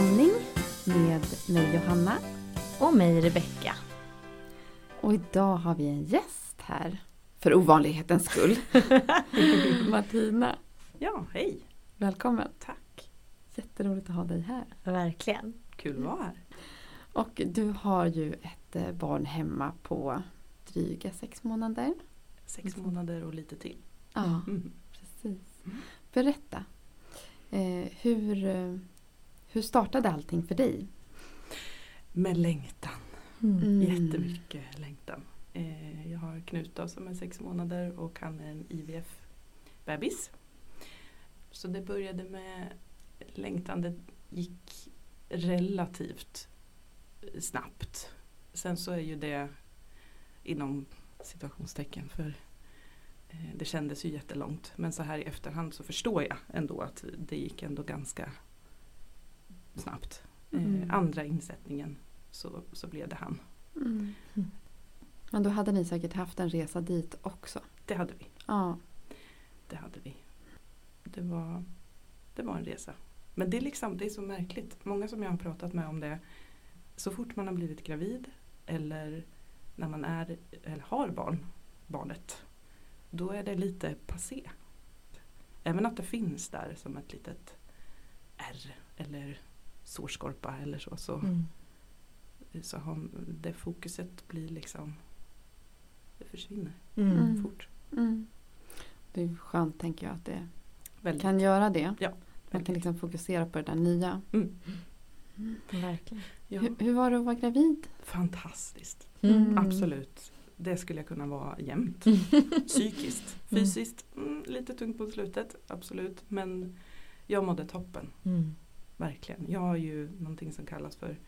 amning med mig Johanna. Och mig Rebecka. Och idag har vi en gäst här. För ovanlighetens skull. Martina. Ja, hej. Välkommen. Tack. Jätteroligt att ha dig här. Verkligen. Kul att vara här. Och du har ju ett eh, barn hemma på dryga sex månader. Sex månader och lite till. Ja, Mm. precis. Berätta. Eh, hur, eh, hur startade allting för dig? Med längtan. Mm. Jättemycket längtan. Eh, jag har Knut då, som är sex månader och han är en IVF-bebis. Så det började med längtan. Det gick relativt snabbt. Sen så är ju det inom situationstecken för eh, det kändes ju jättelångt. Men så här i efterhand så förstår jag ändå att det gick ändå ganska snabbt. Eh, Mm. Andra insättningen så, så blev det han. Mm. Mm. Men då hade ni säkert haft en resa dit också. Det hade vi. Ja. Det hade vi. Det var, det var en resa. Men det är, liksom, det är så märkligt. Många som jag har pratat med om det. Så fort man har blivit gravid eller när man är, eller har barn, barnet. Då är det lite passé. Även att det finns där som ett litet R eller sårskorpa eller så. Så, Mm. så har, det fokuset blir liksom Det försvinner Mm. Mm. fort. Mm. Det är skönt tänker jag att det Väldigt. kan göra det. Ja, Man kan liksom fokusera på det där nya. Mm. Verkligen. Ja. Hur, hur var det att vara gravid? Fantastiskt. Mm. Absolut. Det skulle jag kunna vara jämt. Psykiskt. Mm. Fysiskt, mm, lite tungt på slutet. Absolut. Men jag mådde toppen. Mm. Verkligen. Jag har ju någonting som kallas för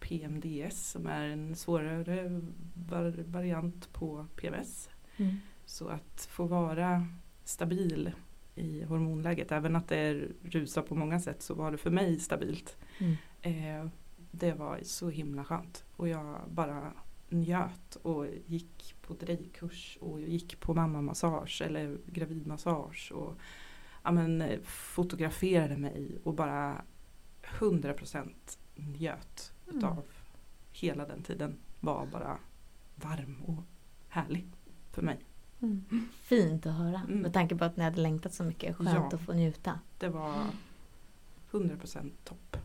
PMDS som är en svårare var- variant på PMS. Mm. Så att få vara stabil i hormonläget, även att det rusar på många sätt så var det för mig stabilt. Mm. Eh, det var så himla skönt och jag bara njöt och gick på drejkurs och gick på mammamassage eller gravidmassage och ja, men, fotograferade mig och bara 100% njöt Mm. utav hela den tiden var bara varm och härlig för mig. Mm. Fint att höra. Mm. Med tanke på att ni hade längtat så mycket. Skönt Ja. att få njuta. Det var 100% topp.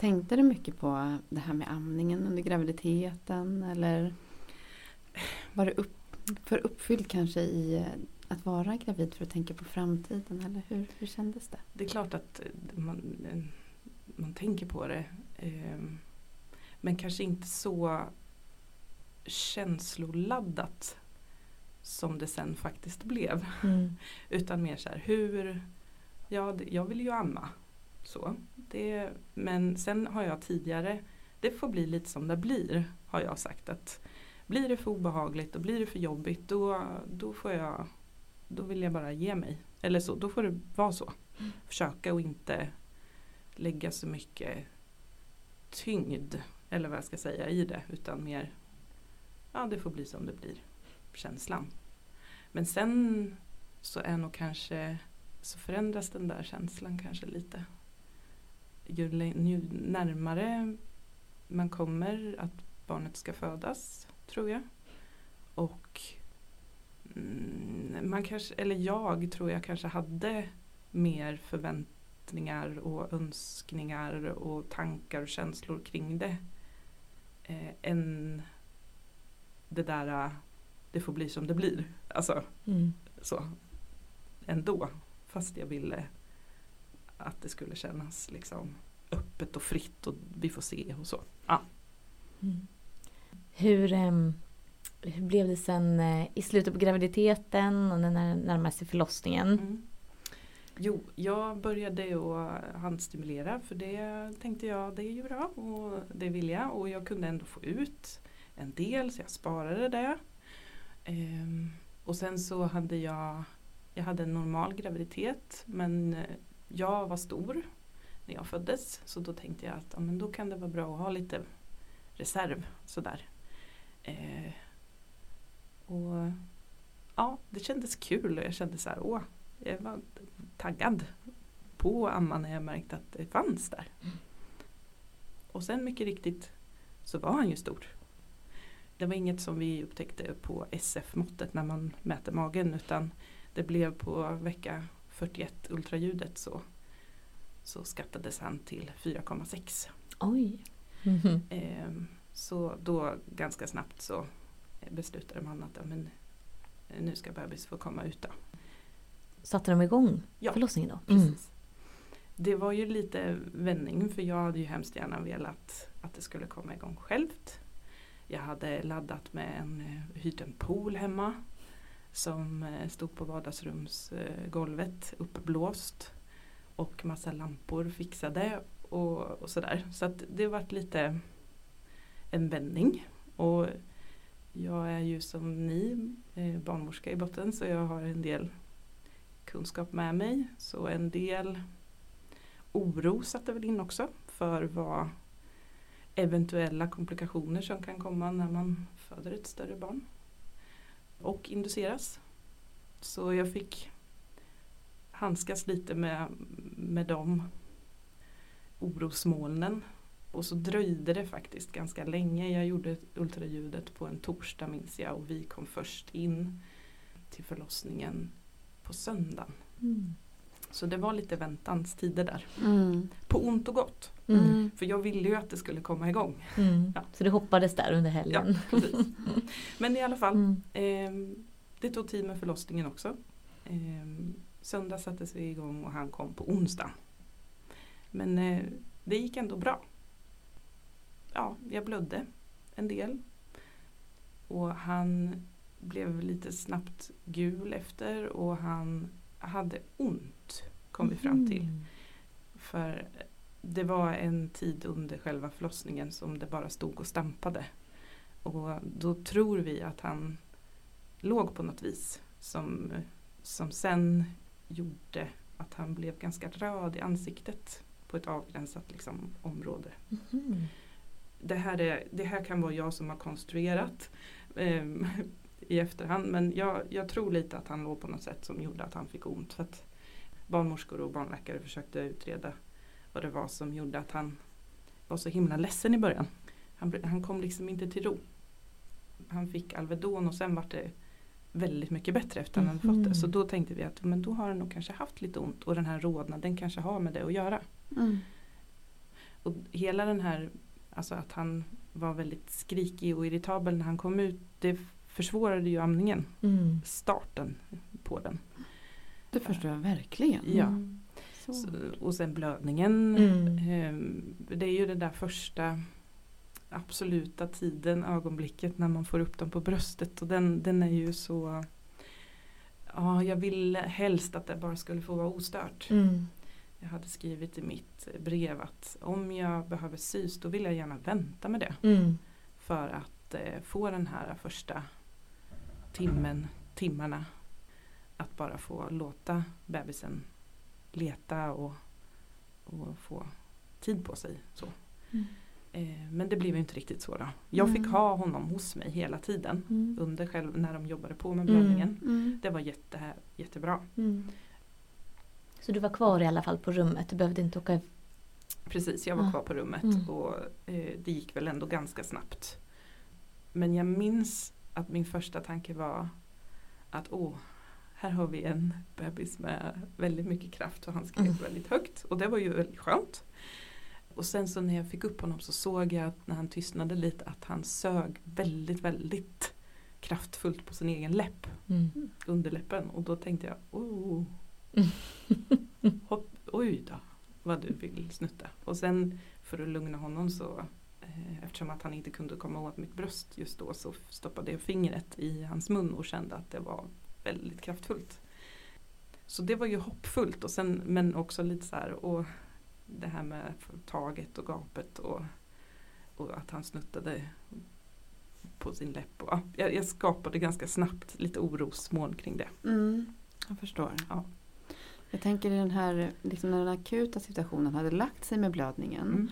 Tänkte du mycket på det här med amningen under graviditeten eller var det upp, för uppfylld kanske i att vara gravid för att tänka på framtiden eller hur, hur kändes det? Det är klart att eh, man, eh, man tänker på det. eh, Men kanske inte så känsloladdat som det sen faktiskt blev. Mm. Utan mer så här, hur, ja jag vill ju amma. Så, det, men sen har jag tidigare, det får bli lite som det blir har jag sagt. att Blir det för obehagligt och blir det för jobbigt då, då får jag, då vill jag bara ge mig. Eller så, då får det vara så. Försöka och inte lägga så mycket tyngd, eller vad jag ska säga, i det. Utan mer, ja det får bli som det blir, känslan. Men sen så är nog kanske så förändras den där känslan kanske lite. Ju, ju närmare man kommer att barnet ska födas tror jag. Och mm, man kanske, eller jag tror jag kanske hade mer förväntningar och önskningar och tankar och känslor kring det. Eh, än det där eh, det får bli som det blir. Alltså Mm. så ändå. Fast jag ville att det skulle kännas liksom öppet och fritt och vi får se och så. Ja. Mm. Hur, ehm, hur blev det sen eh, i slutet på graviditeten och när det närmade sig förlossningen? Mm. Jo, jag började att handstimulera för det tänkte jag det är ju bra och det vill jag och jag kunde ändå få ut en del så jag sparade det. Ehm, och sen så hade jag, jag hade en normal graviditet men eh, jag var stor när jag föddes så då tänkte jag att ja, men då kan det vara bra att ha lite reserv sådär. Eh, och ja, det kändes kul och jag kände så här, åh, jag var taggad på amma när jag märkte att det fanns där. Och sen mycket riktigt så var han ju stor. Det var inget som vi upptäckte på SF-måttet när man mäter magen utan det blev på vecka 41 ultraljudet så, så skattades han till 4,6. Oj. Mhm. Ehm, så då ganska snabbt så beslutade man att ja, men, nu ska bebis få komma ut. Då. Satte de igång Ja, förlossningen då? Precis. Det var ju lite vändning för jag hade ju hemskt gärna velat att det skulle komma igång självt. Jag hade laddat med en, eh, hyrt en pool hemma som eh, stod på vardagsrumsgolvet uppblåst och massa lampor fixade och, och sådär. Så att det vart lite en vändning. Och jag är ju som ni eh, barnmorska i botten så jag har en del kunskap med mig. Så en del oro satte väl in också för vad eventuella komplikationer som kan komma när man föder ett större barn. Och induceras. Så jag fick handskas lite med, med de orosmolnen. Och så dröjde det faktiskt ganska länge. Jag gjorde ultraljudet på en torsdag minns jag och vi kom först in till förlossningen på söndagen. Mm. Så det var lite väntans tider där. Mm. På ont och gott. Mm. För jag ville ju att det skulle komma igång. Mm. Ja. Så du hoppades där under helgen? Ja, precis. Men i alla fall, Mm. ehm, det tog tid med förlossningen också. Ehm, söndag sattes vi igång och han kom på onsdag. Men eh, det gick ändå bra. Ja, jag blödde en del. Och han blev lite snabbt gul efter och han hade ont kom vi fram till. Mm. För det var en tid under själva förlossningen som det bara stod och stampade. Och då tror vi att han låg på något vis som, som sen gjorde att han blev ganska röd i ansiktet på ett avgränsat liksom, område. Mhm. Det här, är, det här kan vara jag som har konstruerat ehm, i efterhand men jag, jag tror lite att han låg på något sätt som gjorde att han fick ont. För att barnmorskor och barnläkare försökte utreda vad det var som gjorde att han var så himla ledsen i början. Han, han kom liksom inte till ro. Han fick Alvedon och sen var det väldigt mycket bättre efter han hade fått det. Så då tänkte vi att men då har han nog kanske haft lite ont och den här rodnaden kanske har med det att göra. Mm. Och hela den här, alltså att han var väldigt skrikig och irritabel när han kom ut, det försvårade ju amningen, Mm. starten på den. Det förstår jag verkligen. Ja. Mm. Så. Och sen blödningen, Mm. ehm, det är ju den där första absoluta tiden, ögonblicket när man får upp dem på bröstet och den, den är ju så Ja, jag ville helst att det bara skulle få vara ostört. Mm. Jag hade skrivit i mitt brev att om jag behöver sys då vill jag gärna vänta med det. Mm. för att eh, få den här första timmen, timmarna att bara få låta bebisen leta och, och få tid på sig. Så. Mm. Eh, men det blev ju inte riktigt så då. Jag fick Mm. ha honom hos mig hela tiden Mm. under själv när de jobbade på med Mm. blödningen. Mm. Det var jätte, jättebra. Så du var kvar i alla fall på rummet? Du behövde inte åka Precis, jag var kvar på rummet Mm. och eh, det gick väl ändå ganska snabbt. Men jag minns att min första tanke var att åh, här har vi en bebis med väldigt mycket kraft och han skrek Mm. väldigt högt och det var ju väldigt skönt. Och sen så när jag fick upp honom så såg jag att när han tystnade lite att han sög väldigt, väldigt kraftfullt på sin egen läpp, Mm. underläppen och då tänkte jag oh, Hopp, oj då vad du vill snutta. Och sen för att lugna honom så eh, eftersom att han inte kunde komma åt mitt bröst just då så stoppade jag fingret i hans mun och kände att det var väldigt kraftfullt. Så det var ju hoppfullt och sen, men också lite så här och det här med taget och gapet och, och att han snuttade på sin läpp. Och, ja, jag, jag skapade ganska snabbt lite orosmoln kring det. Mm. Jag förstår. Ja. Jag tänker i den här, liksom när den akuta situationen hade lagt sig med blödningen. Mm.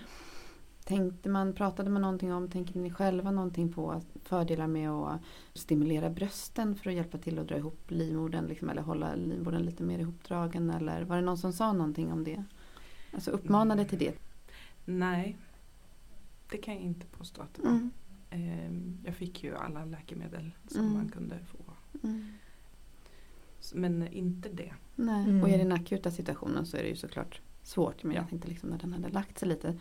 Tänkte man, pratade man någonting om, tänker ni själva någonting på fördelar med att stimulera brösten för att hjälpa till att dra ihop livmodern liksom, eller hålla livmodern lite mer ihopdragen eller var det någon som sa någonting om det? Alltså uppmanade till det? Nej, det kan jag inte påstå att det var. Mm. Ehm, Jag fick ju alla läkemedel som Mm. man kunde få. Mm. Men inte det. Nej. Mm. Och i den akuta situationen så är det ju såklart svårt. Men Ja. jag tänkte liksom när den hade lagt sig lite.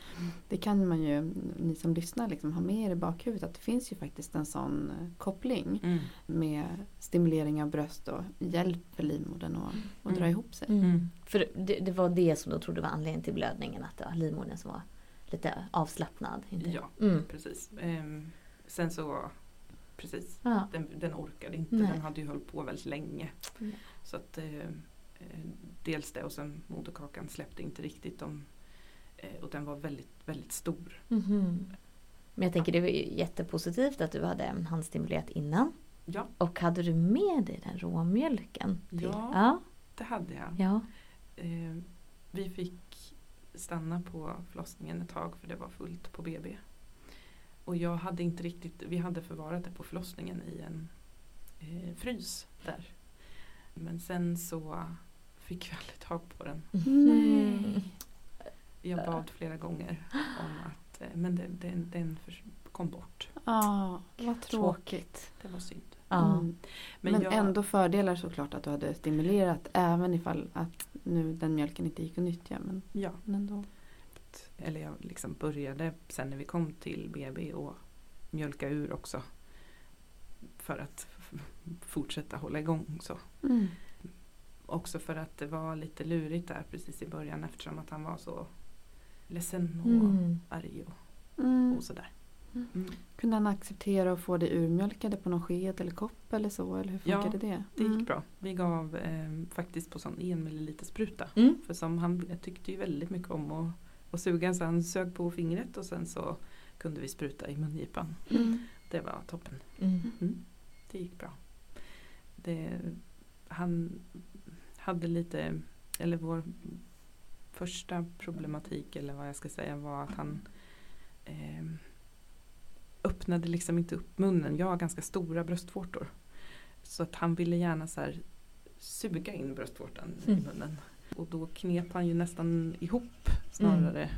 Det kan man ju, ni som lyssnar, liksom ha med er i bakhuvudet. Att det finns ju faktiskt en sån eh, koppling. Mm. Med stimulering av bröst och hjälp för livmodern att att dra Mm. ihop sig. Mm. För det, det var det som du trodde var anledningen till blödningen, att det var livmodern som var lite avslappnad? Inte? Ja, Mm. precis. Ehm, sen så, precis, Ja. den, den orkade inte. Nej. Den hade ju hållit på väldigt länge. Mm. Så att eh, eh, dels det och sen moderkakan släppte inte riktigt. De, eh, och den var väldigt, väldigt stor. Mhm. Men jag tänker det var ju jättepositivt att du hade handstimulerat innan. Ja, Och hade du med dig den råmjölken? till- Ja. ja. det hade jag. ja. Eh, vi fick stanna på förlossningen ett tag för det var fullt på BB. Och jag hade inte riktigt, vi hade förvarat det på förlossningen i en eh, frys där. Men sen så fick vi aldrig tag på den. Nej. Jag bad flera gånger om att, eh, men den, den förs- kom bort. Ja, vad tråkigt. Det var synd. Mm. Men, Men, jag, ändå fördelar såklart att du hade stimulerat även ifall att nu den mjölken inte gick att nyttja. Men, ja, men ändå. Eller jag liksom började sen när vi kom till BB och mjölka ur också. För att fortsätta hålla igång så. Mm. Också för att det var lite lurigt där precis i början eftersom att han var så ledsen och Mm. arg och, Mm. och sådär. Mm. Mm. Kunde han acceptera att få det urmjölkade på någon sked eller kopp eller så? Eller hur Ja, funkade det? Det Mm. gick bra. Vi gav eh, faktiskt på sån en milliliter spruta. Mm. För som han tyckte ju väldigt mycket om att, att suga så han sög på fingret och sen så kunde vi spruta i mungipan. Mm. Det var toppen. Mm. Mm. Det gick bra. Det, han hade lite, eller vår första problematik eller vad jag ska säga var att han eh, öppnade liksom inte upp munnen. Jag har ganska stora bröstvårtor. Så att han ville gärna så här suga in bröstvårtan i Mm. munnen. Och då knep han ju nästan ihop snarare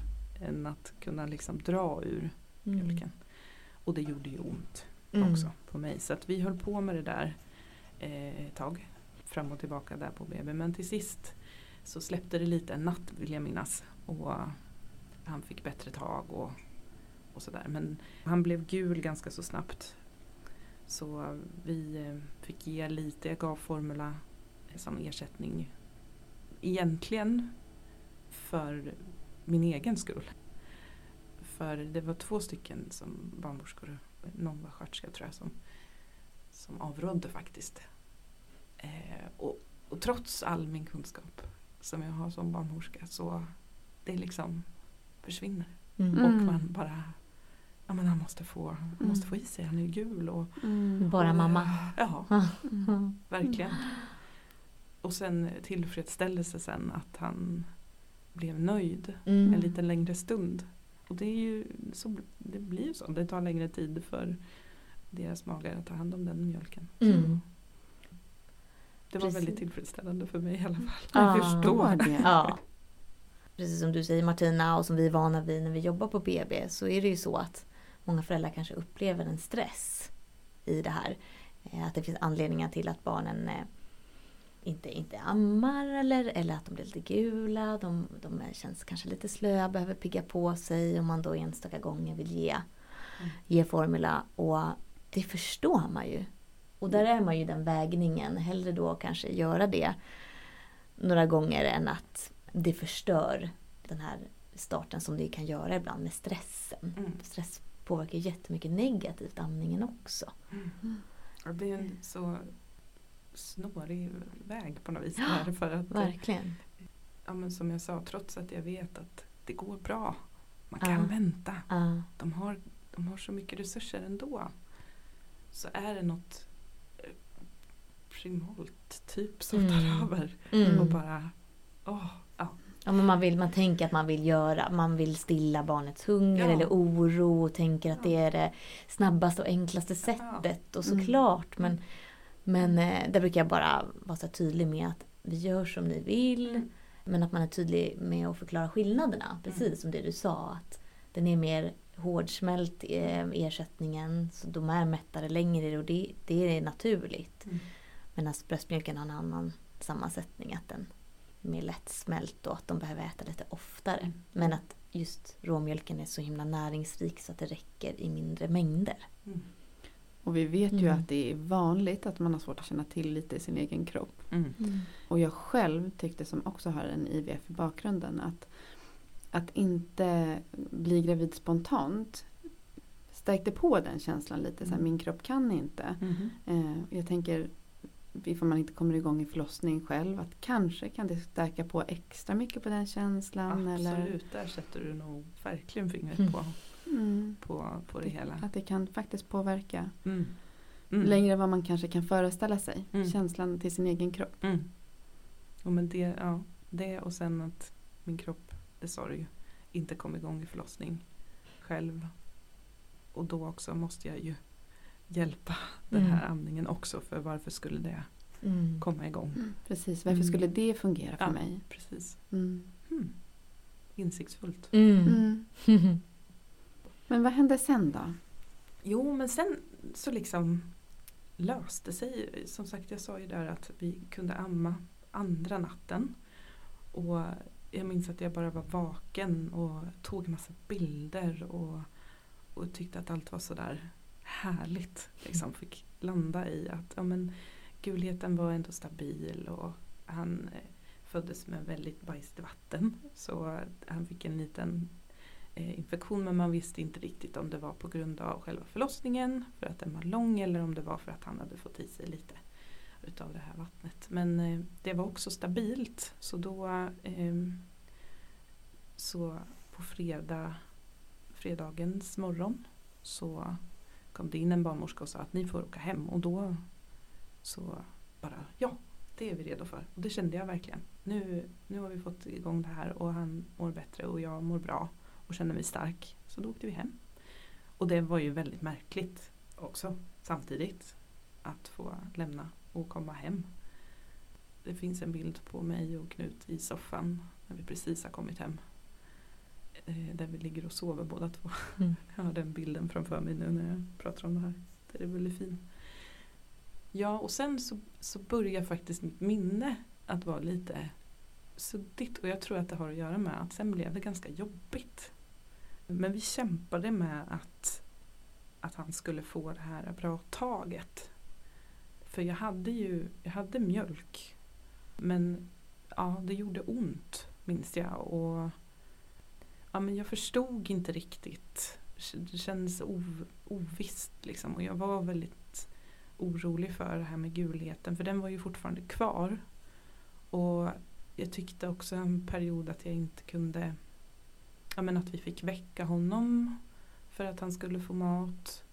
än att kunna liksom dra ur mjölken. Och det gjorde ju ont Mm. också på mig. Så att vi höll på med det där eh, ett tag. Fram och tillbaka där på BB. Men till sist så släppte det lite en natt vill jag minnas. Och han fick bättre tag och, och sådär. Men han blev gul ganska så snabbt. Så vi eh, fick ge lite, jag gav formula som ersättning. Egentligen för min egen skull. För det var två stycken som barnmorskor, någon var sköterska tror jag som, som avrådde faktiskt. Eh, och, och trots all min kunskap som jag har som barnmorska så det liksom försvinner. Mm. Mm. Och man bara, ja men han måste få, han måste få i sig, han är ju gul och Mm. Bara och, mamma. Ja, Mm. verkligen. Och sen tillfredsställelse sen att han blev nöjd Mm. en lite längre stund. Och det är ju så, det blir ju så. Det tar längre tid för deras magar att ta hand om den mjölken. Mm. Det var Precis. väldigt tillfredsställande för mig i alla fall. Jag Ja. förstår det. Ja. Precis som du säger Martina och som vi är vana vid när vi jobbar på BB så är det ju så att många föräldrar kanske upplever en stress i det här. Eh, Att det finns anledningar till att barnen eh, inte, inte ammar eller, eller att de blir lite gula. De, de känns kanske lite slöa, behöver pigga på sig om man då enstaka gånger vill ge, Mm. ge formula. Och det förstår man ju. Och där är man ju den vägningen. Hellre då kanske göra det några gånger än att det förstör den här starten som det kan göra ibland med stressen. Mm. Stress påverkar jättemycket negativt amningen också. Och det är en så snårig väg på något vis. Där, för att, Verkligen. ja, men som jag sa, trots att jag vet att det går bra. Man kan Ja. vänta. Ja. De har, de har så mycket resurser ändå. Så är det något eh, primalt typ som Mm. tar över. Mm. Och bara, åh, ja. Ja, men man, vill, man tänker att man vill göra, man vill stilla barnets hunger Ja. eller oro och tänker att Ja. det är det snabbaste och enklaste sättet. Och Mm. såklart, men, men eh, där brukar jag bara vara så tydlig med att vi gör som ni vill. Mm. Men att man är tydlig med att förklara skillnaderna. Precis Mm. som det du sa. Att den är mer hårdsmält eh, ersättningen. Så de är mättare längre och det, det är naturligt. Mm. Medan bröstmjölken har en annan sammansättning. Att den är mer lättsmält och att de behöver äta lite oftare. Mm. Men att just råmjölken är så himla näringsrik så att det räcker i mindre mängder. Mm. Och vi vet ju Mm. att det är vanligt att man har svårt att känna till lite i sin egen kropp. Mm. Och jag själv tyckte som också har en IVF i bakgrunden att, att inte bli gravid spontant stärkte på den känslan lite. Så här, Mm. min kropp kan inte. Mhm. Eh, jag tänker ifall man inte kommer igång i förlossning själv att kanske kan det stärka på extra mycket på den känslan. Eller, Absolut, där sätter du nog verkligen fingret Mm. på, mm, på, på det hela. att det kan faktiskt påverka Mm. Mm. längre än vad man kanske kan föreställa sig. Mm. Känslan till sin egen kropp. Mm. Och men det, ja, det och sen att min kropp, det sorg, inte kom igång i förlossning själv. Och då också måste jag ju hjälpa den Mm. här amningen också för varför skulle det Mm. komma igång? Precis, varför Mm. skulle det fungera för Ja. mig? Precis. Mm. Hmm. Insiktsfullt. Mm. Mm. Men vad hände sen då? Jo men sen så liksom löste sig. Som sagt jag sa ju där att vi kunde amma andra natten. Och jag minns att jag bara var vaken och tog en massa bilder och, och tyckte att allt var sådär härligt. Liksom fick landa i att ja, men, gulheten var ändå stabil och han eh, föddes med väldigt bajsigt vatten. Så han fick en liten Eh, infektion men man visste inte riktigt om det var på grund av själva förlossningen för att den var lång eller om det var för att han hade fått i sig lite utav det här vattnet. Men eh, det var också stabilt så då ehm, så på fredag, fredagens morgon så kom det in en barnmorska och sa att ni får åka hem och då så bara ja, det är vi redo för. Och det kände jag verkligen. Nu, nu har vi fått igång det här och han mår bättre och jag mår bra och känner mig stark. Så då åkte vi hem. Och det var ju väldigt märkligt också samtidigt att få lämna och komma hem. Det finns en bild på mig och Knut i soffan när vi precis har kommit hem. Eh, Där vi ligger och sover båda två. Mm. Jag har den bilden framför mig nu när jag pratar om det här. Det är väldigt fin. Ja och sen så, så börjar faktiskt mitt minne att vara lite suddigt och jag tror att det har att göra med att sen blev det ganska jobbigt. Men vi kämpade med att, att han skulle få det här bra taget. För jag hade ju jag hade mjölk. Men ja, det gjorde ont minns jag. Och ja, men jag förstod inte riktigt. Det kändes ov, ovisst liksom. Och jag var väldigt orolig för det här med gulheten. För den var ju fortfarande kvar. Och jag tyckte också en period att jag inte kunde Ja men att vi fick väcka honom för att han skulle få mat.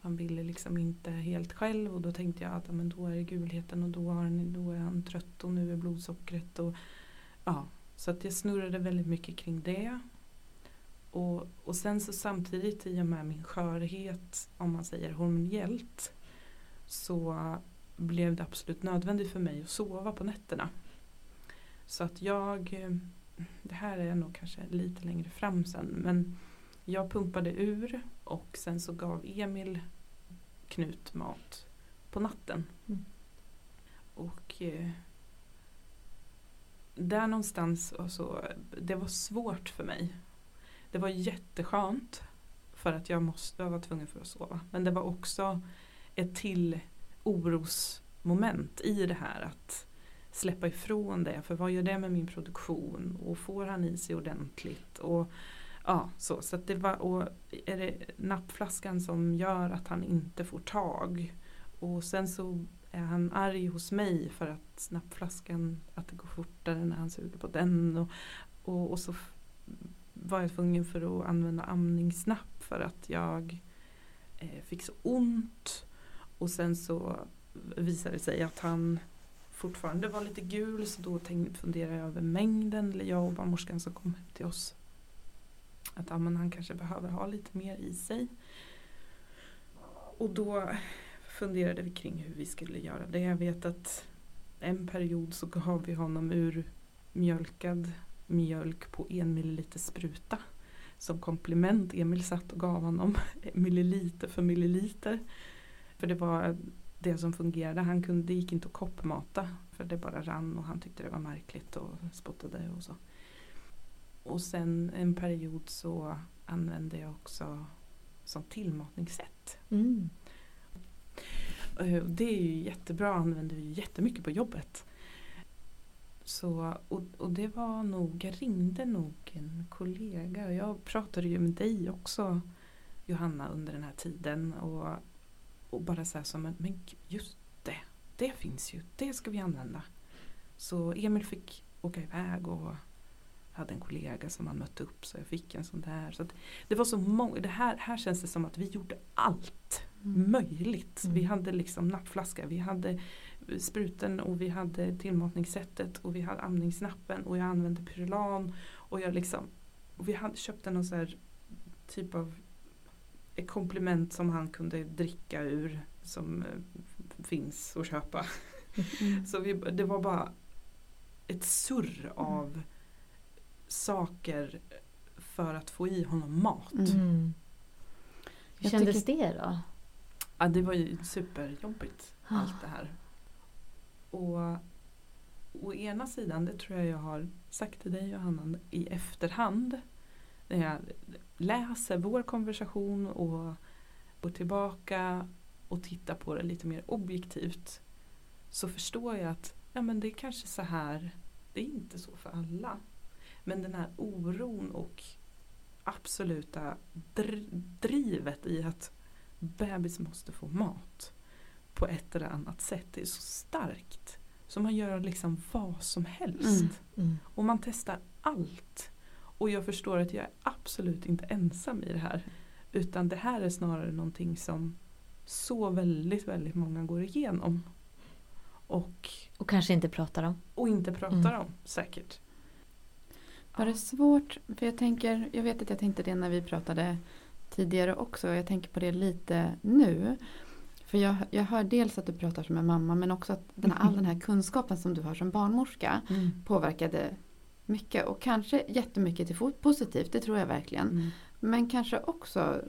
Han ville liksom inte helt själv och då tänkte jag att ja, men då är det gulheten och då, han, då är han trött och nu är blodsockret. Och, ja, så att jag snurrade väldigt mycket kring det. Och, och sen så samtidigt i och med min skörhet, om man säger hormoniellt, så blev det absolut nödvändigt för mig att sova på nätterna. Så att jag, det här är nog kanske lite längre fram sen, men jag pumpade ur och sen så gav Emil Knut mat på natten. Mm. Och eh, där någonstans, alltså, det var svårt för mig. Det var jätteskönt för att jag, måste, jag var tvungen för att sova. Men det var också ett till orosmoment i det här att släppa ifrån det. För vad gör det med min produktion? Och får han i sig ordentligt? Och ja, så. så att det var, och är det nappflaskan som gör att han inte får tag? Och sen så är han arg hos mig för att nappflaskan, att det går fortare när han suger på den. Och, och, och så var jag tvungen för att använda amningsnapp för att jag eh, fick så ont. Och sen så visade det sig att han fortfarande var lite gul så då tänkte, funderade jag över mängden, eller jag och barnmorskan som kom till oss. Att ja, men han kanske behöver ha lite mer i sig. Och då funderade vi kring hur vi skulle göra det. Jag vet att en period så gav vi honom ur mjölkad mjölk på en milliliter spruta. Som komplement. Emil satt och gav honom milliliter för milliliter. För det var det som fungerade. Han kunde, det gick inte att koppmata. För det bara rann och han tyckte det var märkligt och spottade och så. Och sen en period så använde jag också som tillmatningssätt. Mm. Eh, Det är ju jättebra, använder vi jättemycket på jobbet. Så, och, och det var nog, jag ringde nog en kollega och jag pratade ju med dig också Johanna under den här tiden och, och bara så här som en, men just det, det finns ju, det ska vi använda. Så Emil fick åka iväg och hade en kollega som han mötte upp så jag fick en sån där. Så det var så många, det här, här känns det som att vi gjorde allt Mm. möjligt. Mm. Vi hade liksom nappflaska, vi hade spruten och vi hade tillmatningssättet och vi hade amningsnappen och jag använde Pyrulan och jag liksom och vi hade köpt någon så här typ av komplement som han kunde dricka ur som eh, finns att köpa. Mm. Så vi, det var bara ett surr av saker för att få i honom mat. Mm. Mm. Hur Jag kändes tycker- det då? Ja, det var ju superjobbigt Ah. allt det här. Och å ena sidan, det tror jag jag har sagt till dig Johanna i efterhand. När jag läser vår konversation och går tillbaka och tittar på det lite mer objektivt. Så förstår jag att ja, men det är kanske så här, det är inte så för alla. Men den här oron och absoluta dr- drivet i att bebis måste få mat på ett eller annat sätt. Det är så starkt. Så man gör liksom vad som helst. Mm. Mm. Och man testar allt. Och jag förstår att jag är absolut inte ensam i det här. Utan det här är snarare någonting som så väldigt, väldigt många går igenom. Och, Och kanske inte pratar om. och inte pratar Mm. om säkert. Var det svårt? För jag tänker, jag vet att jag tänkte det när vi pratade tidigare också. Jag tänker på det lite nu. För jag, jag hör dels att du pratar som en mamma men också att den, all den här kunskapen som du har som barnmorska Mm. påverkade mycket och kanske jättemycket till positivt, det tror jag verkligen. Mm. Men kanske också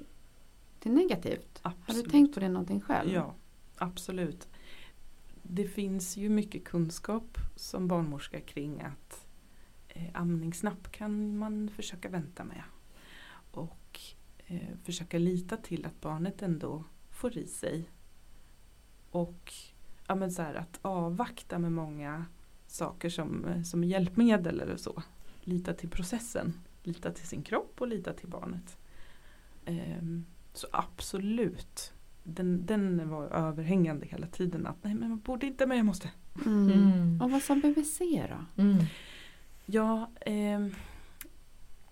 till negativt. Har Absolut. du tänkt på det någonting själv? Ja, absolut. Det finns ju mycket kunskap som barnmorska kring att eh, amningsnapp kan man försöka vänta med. Och eh, försöka lita till att barnet ändå får i sig. Och ja, men så här, att avvakta med många saker som, eh, som hjälpmedel eller så. Lita till processen, lita till sin kropp och lita till barnet. Ehm, så absolut, den, den var överhängande hela tiden att nej men man borde inte men jag måste. Mm. Mm. Och vad sa BVC då? Mm. Ja, ehm,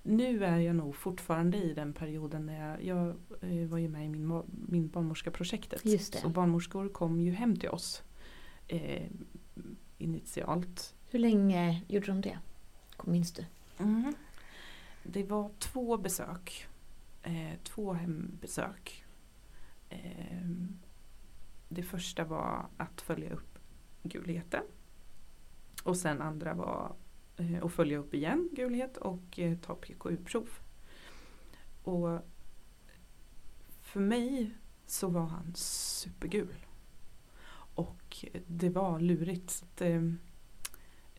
nu är jag nog fortfarande i den perioden när jag, jag eh, var ju med i min, min det. Så barnmorskor kom ju hem till oss eh, initialt. Hur länge gjorde de det? Minns du? Mm. Det var två besök. Eh, två hembesök. Eh, det första var att följa upp gulheten. Och sen andra var eh, att följa upp igen gulhet och eh, ta PKU-prov. Och för mig så var han supergul. Och det var lurigt. Så att, eh,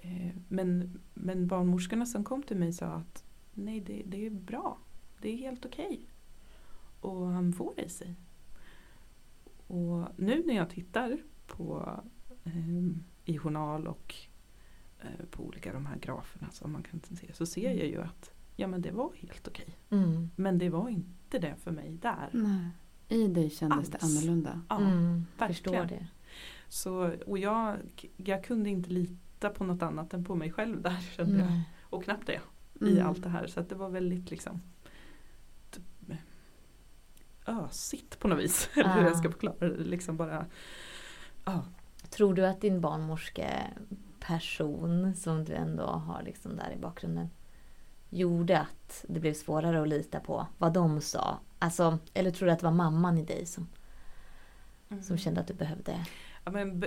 Eh, Men, men barnmorskorna som kom till mig sa att nej det, det är bra. Det är helt okej. Och han får i sig. Och nu när jag tittar på eh, i journal och eh, på olika de här graferna som man kan se så ser jag ju att ja men det var helt okej. Mm. Men det var inte det för mig där. Nej. I dig kändes det Alls. annorlunda. Ja, Mm. verkligen. Förstår det. Så, och jag, jag kunde inte lita på något annat än på mig själv där kände jag. Nej. Och knappt det. i Mm. allt det här. Så det var väldigt liksom typ, ösigt på något vis. Eller hur Ah. jag ska förklara det. Liksom bara, ja. Tror du att din barnmorskeperson som du ändå har liksom där i bakgrunden gjorde att det blev svårare att lita på vad de sa? Alltså, eller tror du att det var mamman i dig som, Mm. som kände att du behövde? Ja, men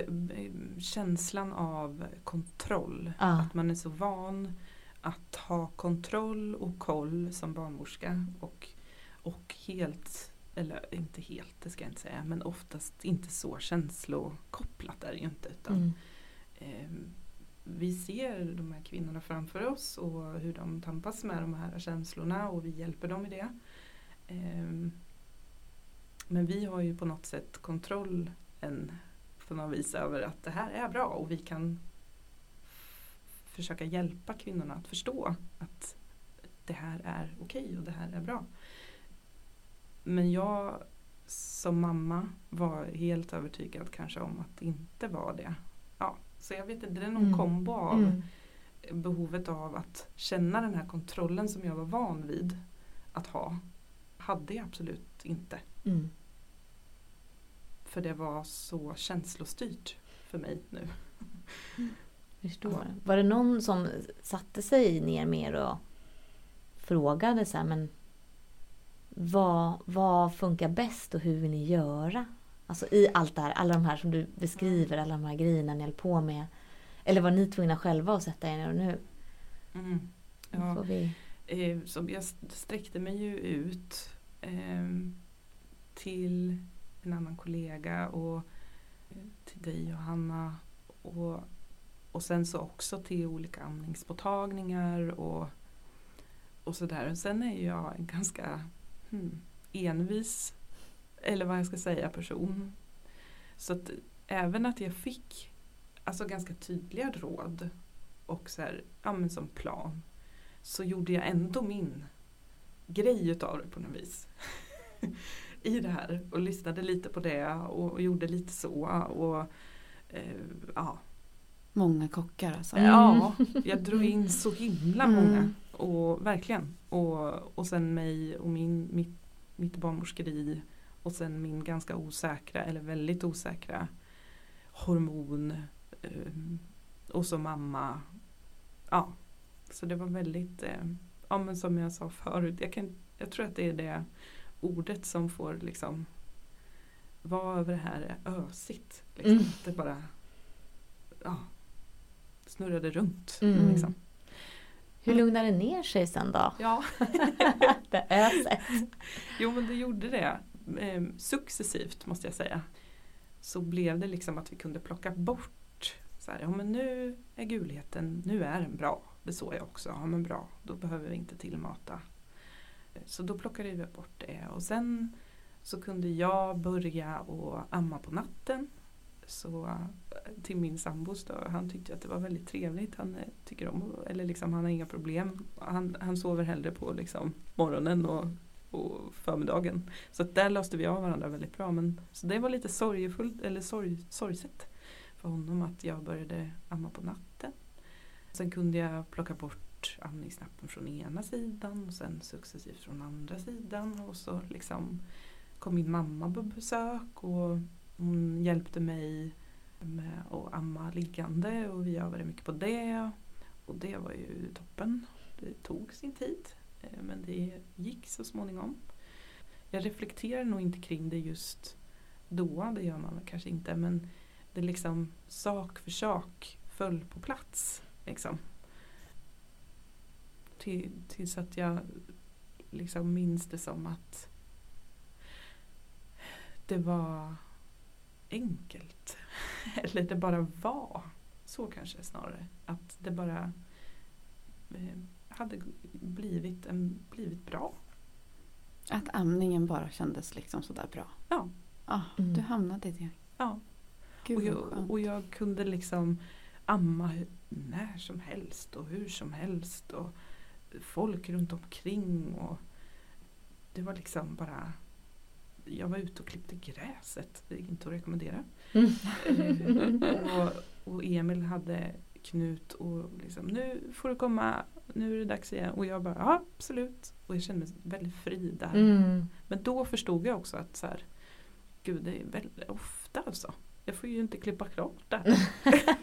känslan av kontroll. Ja. Att man är så van att ha kontroll och koll som barnmorska. Och, och helt, eller inte helt det ska jag inte säga, men oftast inte så känslokopplat är det ju inte. Utan, Mm. Ehm, vi ser de här kvinnorna framför oss och hur de tampas med de här känslorna och vi hjälper dem i det. Ehm, men vi har ju på något sätt kontrollen på något vis över att det här är bra och vi kan försöka hjälpa kvinnorna att förstå att det här är okej och det här är bra. Men jag som mamma var helt övertygad kanske om att det inte var det. Ja, så jag vet inte, det är någon Mm. kombo av Mm. behovet av att känna den här kontrollen som jag var van vid att ha. Hade jag absolut inte. Mm. För det var så känslostyrt för mig nu. Förstår. Var det någon som satte sig ner mer och frågade så här, men vad, vad funkar bäst och hur vill ni göra? Alltså i allt det här, alla de här som du beskriver, alla de här grejerna ni höll på med. Eller var ni tvungna själva att sätta er ner och nu Mm. Ja. får vi... Eh, så jag sträckte mig ju ut ehm, till en annan kollega och eh, till dig Johanna och, och sen så också till olika amningsmottagningar och, och sådär. Sen är jag en ganska hmm, envis, eller vad jag ska säga, person. Så att även att jag fick alltså ganska tydliga råd och så här, ja men som plan så gjorde jag ändå min grej utav det på något vis. I det här och lyssnade lite på det och, och gjorde lite så och eh, ja. Många kockar alltså. Mm. ja, jag drog in så himla Mm. många och verkligen och, och sen mig och min, mitt, mitt barnmorskeri och sen min ganska osäkra eller väldigt osäkra hormon eh, och så mamma. Ja, så det var väldigt, eh, ja men som jag sa förut, jag, kan, jag tror att det är det ordet som får liksom vara över det här är ösigt. Liksom. Mm. Det bara ja, snurrade runt. Mm. Liksom. Hur lugnade det ner sig sen då? Ja, det öset. jo men det gjorde det. Eh, successivt måste jag säga. Så blev det liksom att vi kunde plocka bort så här, ja men nu är gulheten, nu är den bra. Det såg jag också, ja men bra, då behöver vi inte tillmata. Så då plockade vi bort det och sen så kunde jag börja och amma på natten. Så eh, till min sambos då, han tyckte att det var väldigt trevligt. Han eh, tycker om, eller liksom han har inga problem. Han, han sover hellre på liksom morgonen och, och förmiddagen. Så att där löste vi av varandra väldigt bra. Men, så det var lite sorgefullt, eller sorg, sorgset för honom att jag började amma på natten. Sen kunde jag plocka bort amningsnappen från ena sidan och sen successivt från andra sidan. Och så liksom kom min mamma på besök och hon hjälpte mig med att amma liggande och vi övade mycket på det. Och det var ju toppen. Det tog sin tid eh, men det gick så småningom. Jag reflekterar nog inte kring det just då, det gör man kanske inte men det liksom sak för sak föll på plats. Liksom. Till, tills att jag liksom minns det som att det var enkelt. Eller det bara var. Så kanske snarare. Att det bara eh, hade blivit, en, blivit bra. Att amningen bara kändes liksom sådär bra. Ja. Ah, Mm. Du hamnade i det. Ja. Gud Och jag, och jag kunde liksom amma när som helst och hur som helst. Och folk runt omkring. Och det var liksom bara jag var ute och klippte gräset. Det är inte att rekommendera. Mm. Eh, och, och Emil hade Knut och liksom nu får du komma, nu är det dags igen. Och jag bara ja absolut. Och jag kände mig väldigt fri där. Mm. Men då förstod jag också att så här, gud det är väldigt ofta alltså. jag får ju inte klippa klart det här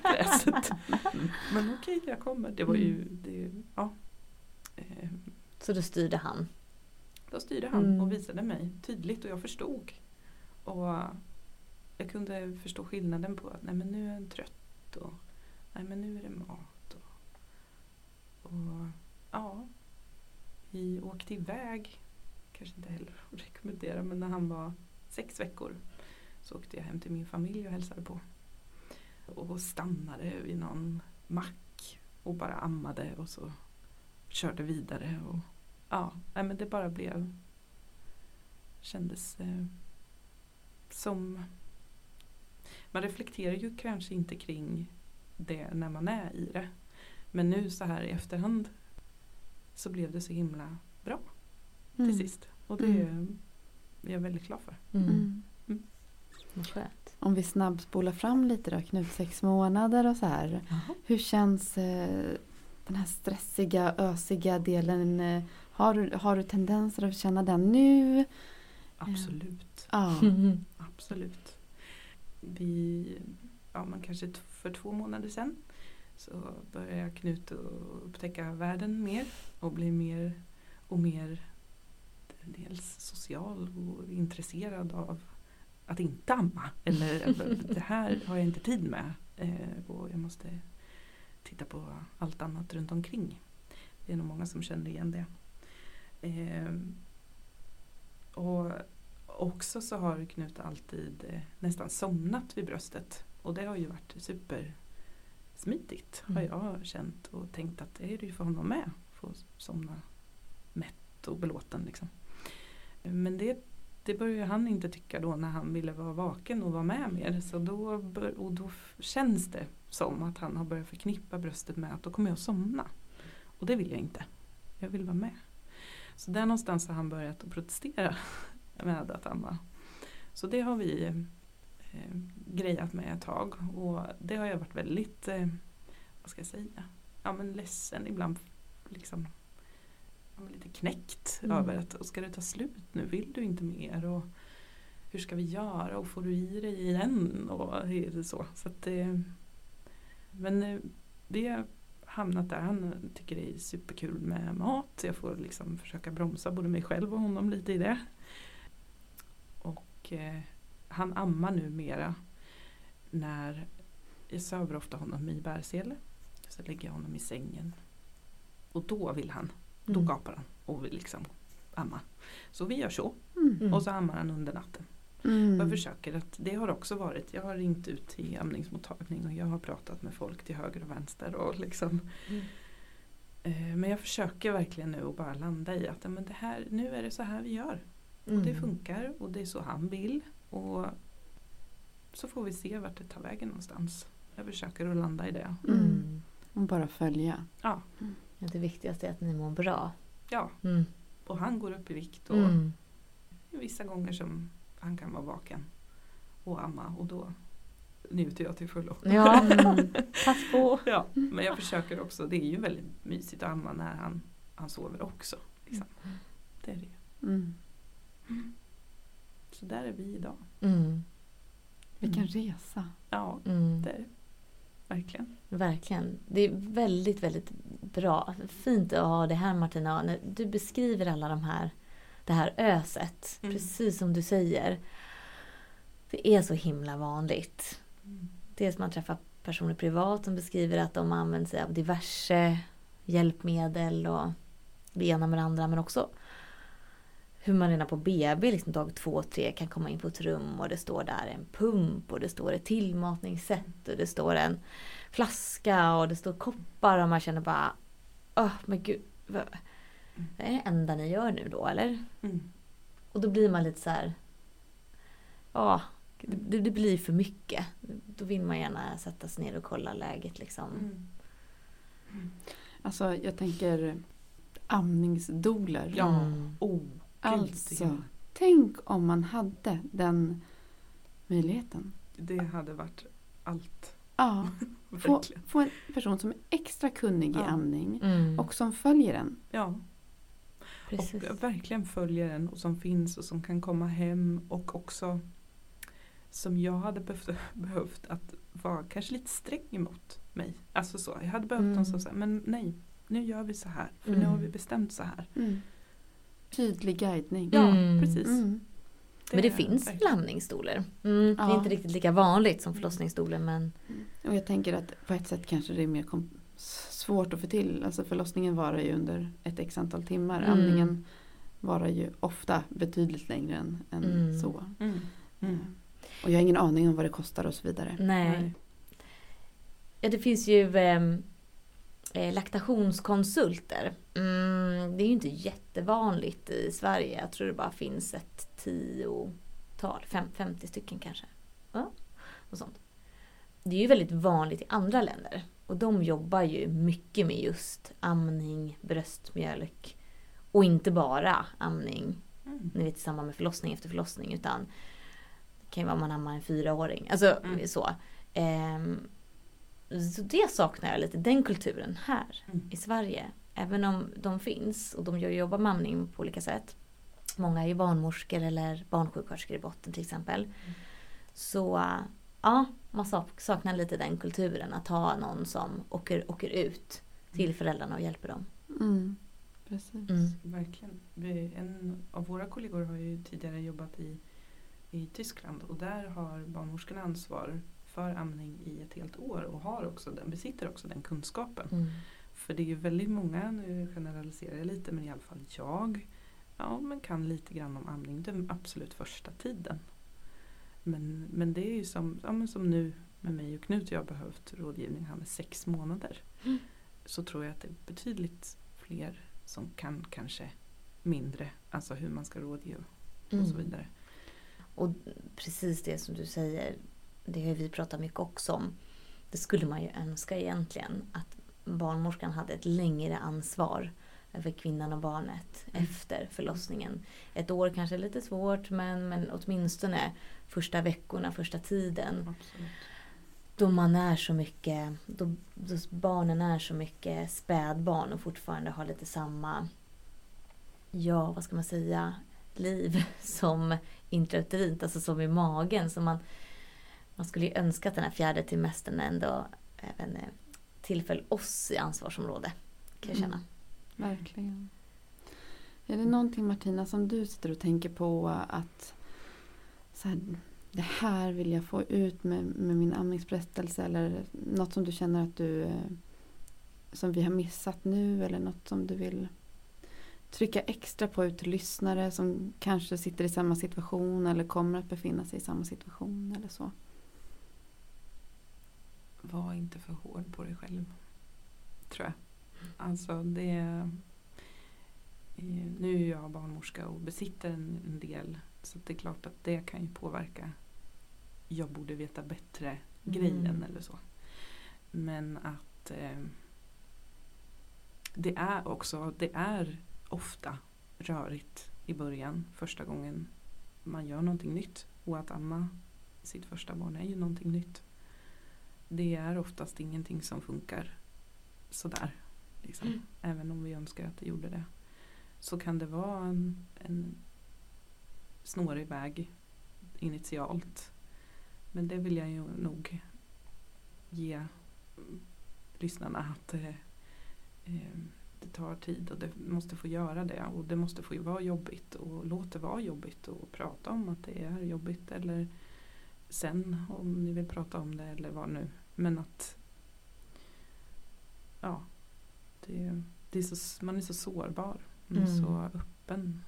gräset. Men okej, jag kommer. Det var ju, det, ja. Eh, Så då styrde han. Då styrde han Mm. och visade mig tydligt och jag förstod. Och jag kunde förstå skillnaden på att nej men nu är han trött och nej men nu är det mat. Och, och ja, vi åkte iväg, kanske inte heller att rekommendera, men när han var sex veckor så åkte jag hem till min familj och hälsade på. Och stannade vid någon mack och bara ammade och så körde vidare. Och, ja, nej, men det bara blev kändes eh, som man reflekterar ju kanske inte kring det när man är i det. Men nu så här i efterhand så blev det så himla bra till Mm. sist. Och det Mm. är jag väldigt glad för. Mm. Mm. Skönt. Om vi snabbspolar fram lite då, Knut, sex månader och så här. Hur känns eh, den här stressiga, ösiga delen? Eh, har, du, har du tendenser att känna den nu? Absolut. Ja. Absolut. Vi, ja men kanske för två månader sedan så började Knut att upptäcka världen mer och bli mer och mer dels social och intresserad av att inte amma. Eller det här har jag inte tid med eh, och jag måste titta på allt annat runt omkring. Det är nog många som känner igen det. Eh, och också så har Knut alltid eh, nästan somnat vid bröstet. Och det har ju varit supersmidigt har Mm. jag känt och tänkt att det är det ju för honom med. Få somna mätt och belåten liksom. Men det, det började han inte tycka då när han ville vara vaken och vara med mer. Så då, och då känns det som att han har börjat förknippa bröstet med att då kommer jag somna. Och det vill jag inte. Jag vill vara med. Så där någonstans har han börjat att protestera med att amma. Så det har vi eh, grejat med ett tag och det har jag varit väldigt, eh, vad ska jag säga, ja men ledsen ibland liksom ja, lite knäckt Mm. över att ska det ta slut nu, vill du inte mer och hur ska vi göra och får du i dig igen och så. så att, eh, men eh, vi har hamnat där, han tycker det är superkul med mat, jag får liksom försöka bromsa både mig själv och honom lite i det. Och eh, han ammar numera när jag söver ofta honom i bärsele. Så lägger jag honom i sängen. Och då vill han, då Mm. gapar han och vill liksom amma. Så vi gör så. Mm. och så ammar han under natten. Mm. Jag försöker att, det har också varit, jag har ringt ut till amningsmottagning och jag har pratat med folk till höger och vänster och liksom Mm. eh, Men jag försöker verkligen nu att bara landa i att men det här, nu är det så här vi gör. Och det Mm. funkar och det är så han vill. Och så får vi se vart det tar vägen någonstans. Jag försöker att landa i det. Mm. Mm. Och bara följa. Ja, Ja, Det viktigaste är att ni mår bra. ja. Mm. och han går upp i vikt och Mm. vissa gånger som han kan vara vaken och amma och då njuter jag till fullo. Ja, Mm. pass på. Ja, men jag försöker också, det är ju väldigt mysigt att amma när han, han sover också. Liksom. Det är det. Mm. Så där är vi idag. Mm. Vilken Mm. resa. Ja, Mm. det är det. Verkligen. Verkligen. Det är väldigt, väldigt bra. Fint att ha det här Martina. Du beskriver alla de här, det här öset. Mm. Precis som du säger. Det är så himla vanligt. Mm. Dels man träffar personer privat som beskriver att de använder sig av diverse hjälpmedel och det ena med det andra. Men också hur man redan på BB, liksom dag två, tre, kan komma in på ett rum och det står där en pump och det står ett tillmatningssätt och det står en flaska och det står koppar och man känner bara Åh, men gud. Vad, är det det enda ni gör nu då eller? Mm. Och då blir man lite så här. Ja, det, det blir för mycket. Då vill man gärna sätta sig ner och kolla läget liksom. Mm. Alltså jag tänker amningsdoler. Ja. Mm. Oh, Alltså, tänk om man hade den möjligheten. Det hade varit allt. Ja, få, få en person som är extra kunnig i Ja. amning Mm. och som följer den. Ja, Precis. och verkligen följer den och som finns och som kan komma hem och också som jag hade behövt, behövt att vara kanske lite sträng emot mig. Alltså så, jag hade behövt Mm. någon som sa men nej, nu gör vi så här. För nu Mm. har vi bestämt så här. Mm. Tydlig guidning. Ja, Mm. precis. Mm. Men det finns verkligen- amningsstolar? Mm, Det är Ja. inte riktigt lika vanligt som förlossningsstolar men Och jag tänker att på ett sätt kanske det är mer kom- svårt att få till. Alltså förlossningen varar ju under ett x antal timmar. Mm. Amningen varar ju ofta betydligt längre än, än Mm. så. Mm. Mm. Och jag har ingen aning om vad det kostar och så vidare. nej. Nej. Ja det finns ju ehm, eh, laktationskonsulter. Mm, det är ju inte jättevanligt i Sverige. Jag tror det bara finns ett tiotal, fem, 50 stycken kanske. Ja, och sånt. Det är ju väldigt vanligt i andra länder. Och de jobbar ju mycket med just amning, bröstmjölk. Och inte bara amning Mm. ni vet, i samband med förlossning efter förlossning. Utan det kan ju vara man ammar en fyraåring. Alltså Mm. så. Ehm, så det saknar jag lite, den kulturen här Mm. i Sverige. Även om de finns och de jobbar med amning på olika sätt. Många är ju barnmorskor eller barnsjuksköterskor i botten till exempel. Så äh, ja, man sak- saknar lite den kulturen. Att ha någon som åker, åker ut till föräldrarna och hjälper dem. Mm. Precis. Mm. Verkligen. Vi, en av våra kollegor har ju tidigare jobbat i, i Tyskland och där har barnmorskorna ansvar för amning i ett helt år och har också den, besitter också den kunskapen. Mm. För det är ju väldigt många, nu generaliserar jag lite men i alla fall jag, ja men kan lite grann om amning den absolut första tiden. Men, men det är ju som, ja, som nu med mig och Knut, jag har behövt rådgivning här med sex månader. Mm. Så tror jag att det är betydligt fler som kan kanske mindre, alltså hur man ska rådge och Mm. så vidare. Och precis det som du säger, det har vi pratat mycket också om. Det skulle man ju önska egentligen att barnmorskan hade ett längre ansvar över kvinnan och barnet Mm. efter förlossningen. Ett år kanske är lite svårt men, men åtminstone första veckorna, första tiden. Absolut. Då man är så mycket, då, då barnen är så mycket spädbarn och fortfarande har lite samma, ja vad ska man säga, liv som intrauterint, alltså som i magen. Så man, man skulle ju önska att den här fjärde trimestern ändå även eh, tillföll oss i ansvarsområde. Kan jag känna. Verkligen. Är det någonting Martina som du sitter och tänker på att så här, det här vill jag få ut med, med min amningsberättelse eller något som du känner att du eh, som vi har missat nu eller något som du vill trycka extra på ut till lyssnare som kanske sitter i samma situation eller kommer att befinna sig i samma situation eller så. Var inte för hård på dig själv. Tror jag. Alltså det Nu är jag barnmorska och besitter en, en del. Så det är klart att det kan ju påverka. Jag borde veta bättre grejen Mm. eller så. Men att eh, det är också, det är ofta rörigt i början första gången man gör någonting nytt. Och att amma sitt första barn är ju någonting nytt. Det är oftast ingenting som funkar sådär. Liksom. Mm. Även om vi önskar att det gjorde det. Så kan det vara en, en snårig väg initialt. Men det vill jag ju nog ge lyssnarna att eh, eh, det tar tid och det måste få göra det och det måste få vara jobbigt och låt det vara jobbigt och prata om att det är jobbigt eller sen om ni vill prata om det eller vad nu. Men att ja, det, det är så, man är så sårbar. Man är Mm. så öppen.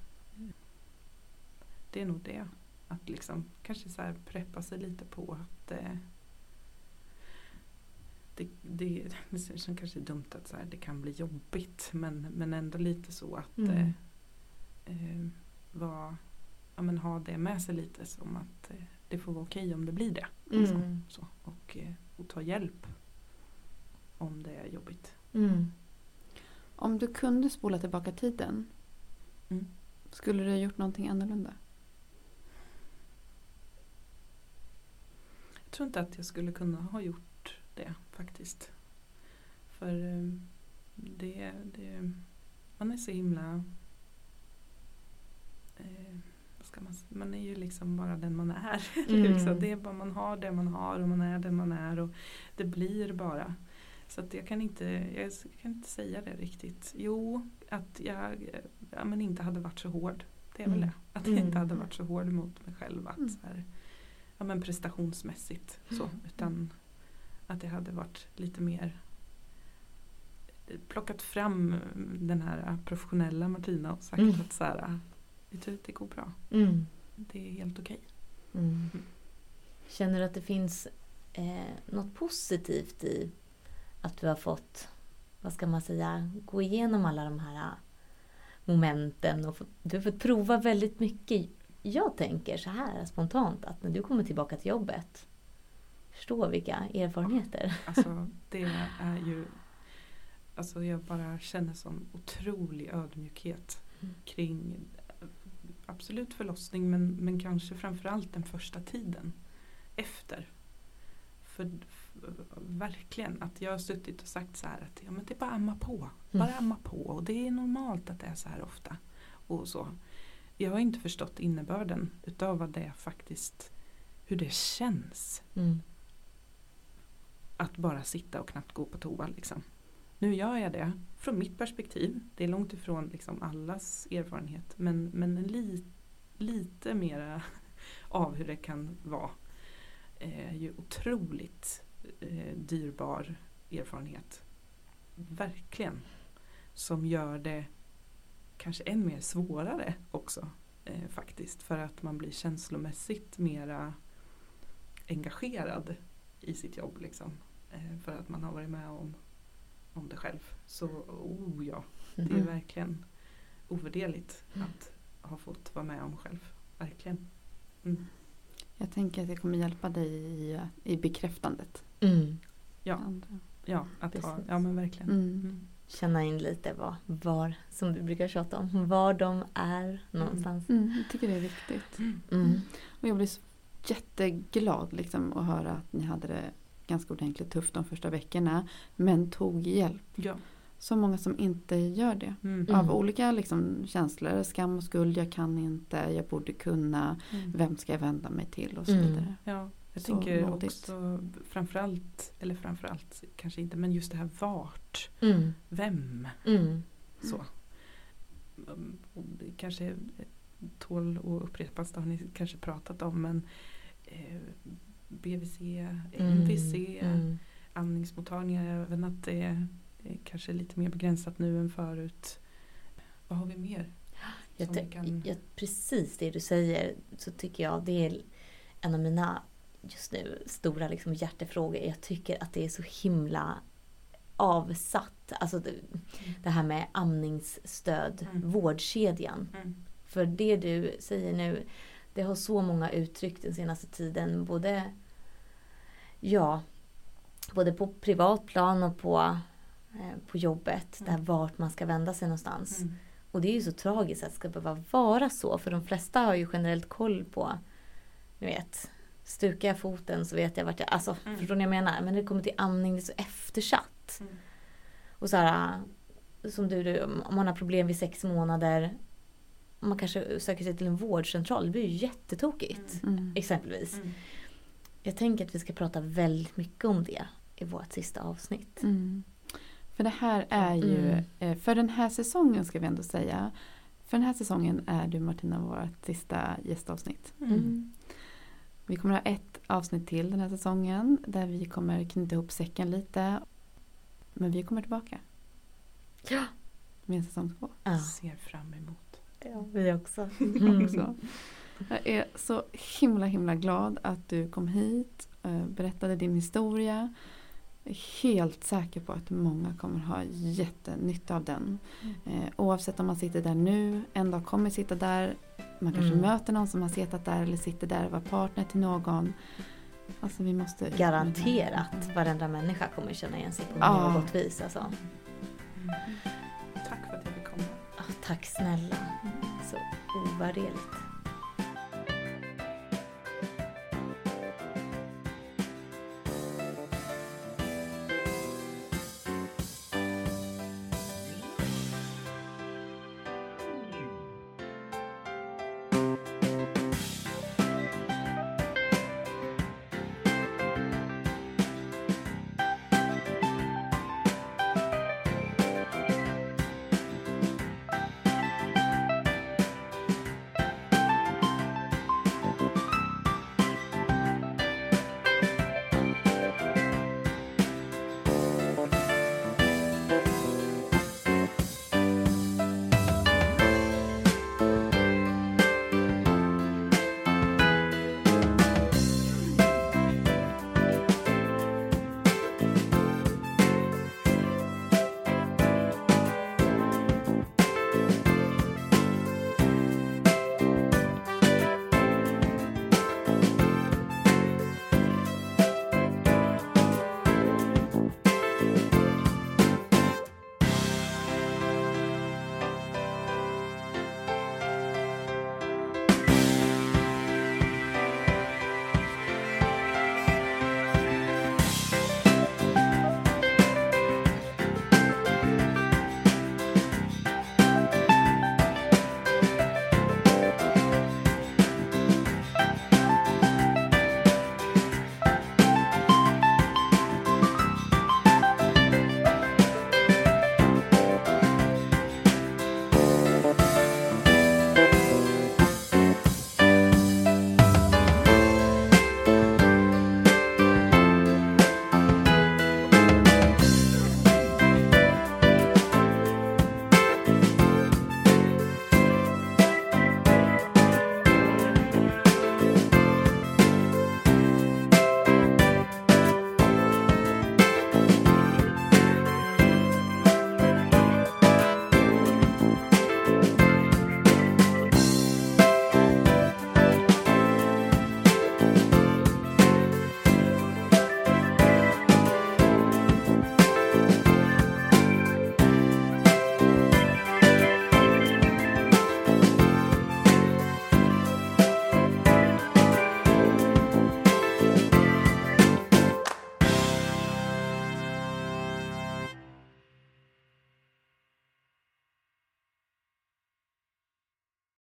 Det är nog det. Att liksom kanske så här preppa sig lite på att eh, det, det, det som kanske är dumt att så här, det kan bli jobbigt men, men ändå lite så att Mm. eh, eh, var, ja, men ha det med sig lite som att eh, det får vara okej om det blir det. Liksom. Mm. Så, och, eh, och ta hjälp om det är jobbigt. Mm. Om du kunde spola tillbaka tiden Mm. skulle du ha gjort någonting annorlunda? Jag tror inte att jag skulle kunna ha gjort det faktiskt. För eh, det, det, man är så himla, eh, man, man är ju liksom bara den man är. Mm. liksom. Det är bara man har det man har och man är den man är och det blir bara. Så att jag kan inte, jag kan inte säga det riktigt. Jo, att jag ja, men inte hade varit så hård. Det är väl Mm. det. Att jag inte Mm. hade varit så hård mot mig själv. Att Mm. så här, ja, men prestationsmässigt så. Utan att jag hade varit lite mer plockat fram den här professionella Martina och sagt Mm. att så här, vet du, det går bra. Mm. Det är helt okej. Mm. Känner du att det finns eh, något positivt i att du har fått, vad ska man säga, gå igenom alla de här eh, momenten och du har fått prova väldigt mycket. Jag tänker så här spontant att när du kommer tillbaka till jobbet, förstå vilka erfarenheter. Alltså det är ju Alltså jag bara känner sån otrolig ödmjukhet Mm. kring absolut förlossning men, men kanske framförallt den första tiden efter. För verkligen att jag har suttit och sagt så här att ja, men det är bara amma på. Bara Mm. amma på och det är normalt att det är så här ofta. Och så. Jag har inte förstått innebörden utav vad det faktiskt hur det känns Mm. att bara sitta och knappt gå på toa. Liksom. Nu gör jag det från mitt perspektiv. Det är långt ifrån liksom allas erfarenhet. Men, men en li, lite mera av hur det kan vara. Är ju otroligt eh, dyrbar erfarenhet. Verkligen. Som gör det kanske än mer svårare också. Eh, faktiskt. För att man blir känslomässigt mera engagerad i sitt jobb. Liksom. Eh, för att man har varit med om, om det själv. Så oh ja, det är Mm. verkligen ovärderligt att ha fått vara med om själv. Verkligen. Mm. Jag tänker att det kommer hjälpa dig i, i bekräftandet. Mm. Ja. Ja, att ha, ja men verkligen. Mm. Mm. Känna in lite var, var, som du brukar tjata om, var de är någonstans. Mm, jag tycker det är viktigt. Mm. Och jag blir så jätteglad liksom, att höra att ni hade det ganska ordentligt tufft de första veckorna. Men tog hjälp. Ja. Så många som inte gör det. Mm. Mm. Av olika liksom, känslor. Skam och skuld. Jag kan inte. Jag borde kunna. Mm. Vem ska jag vända mig till? Och så Mm. vidare. Ja, jag Så tänker modigt. också framförallt, eller framförallt kanske inte, men just det här vart, Mm. vem, Mm. så. Mm, det kanske tål att upprepas, det har ni kanske pratat om, men eh, BVC, MVC, Mm. amningsmottagningar, även att det är kanske lite mer begränsat nu än förut. Vad har vi mer? Jag, kan- jag, precis det du säger så tycker jag det är en av mina just nu stora liksom hjärtefrågor. Jag tycker att det är så himla avsatt. Alltså det, det här med amningsstöd, Mm. vårdkedjan. Mm. För det du säger nu, det har så många uttryck den senaste tiden. Både, ja, både på privat plan och på, på jobbet. Mm. Där vart man ska vända sig någonstans. Mm. Och det är ju så tragiskt att det ska behöva vara så. För de flesta har ju generellt koll på, ni vet, stukar jag foten så vet jag vart jag... Alltså, Mm. förstår ni vad jag menar? Men när det kommer till amning, det är så eftersatt. Mm. Och så här, som du, du, om man har problem vid sex månader. om Man kanske söker sig till en vårdcentral. Det blir ju jättetokigt. Mm. Exempelvis. Mm. Jag tänker att vi ska prata väldigt mycket om det i vårt sista avsnitt. Mm. För det här är ju, Mm. eh, för den här säsongen ska vi ändå säga. För den här säsongen är du Martina vårt sista gästavsnitt. Mm. Vi kommer ha ett avsnitt till den här säsongen där vi kommer knyta ihop säcken lite. Men vi kommer tillbaka Ja. med en säsong två. Ja, Ser fram emot. ja vi också. också. Jag är så himla himla glad att du kom hit, eh, berättade din historia. Jag är helt säker på att många kommer ha jättenytta av den. Eh, oavsett om man sitter där nu, en dag kommer sitta där. Man kanske Mm. möter någon som har suttit där eller sitter där och var partner till någon. Alltså vi måste... Garanterat varenda människa kommer känna igen sig på Ja. något vis. Alltså. Mm. Tack för att jag fick komma. Ah, tack snälla. Så ovärderligt.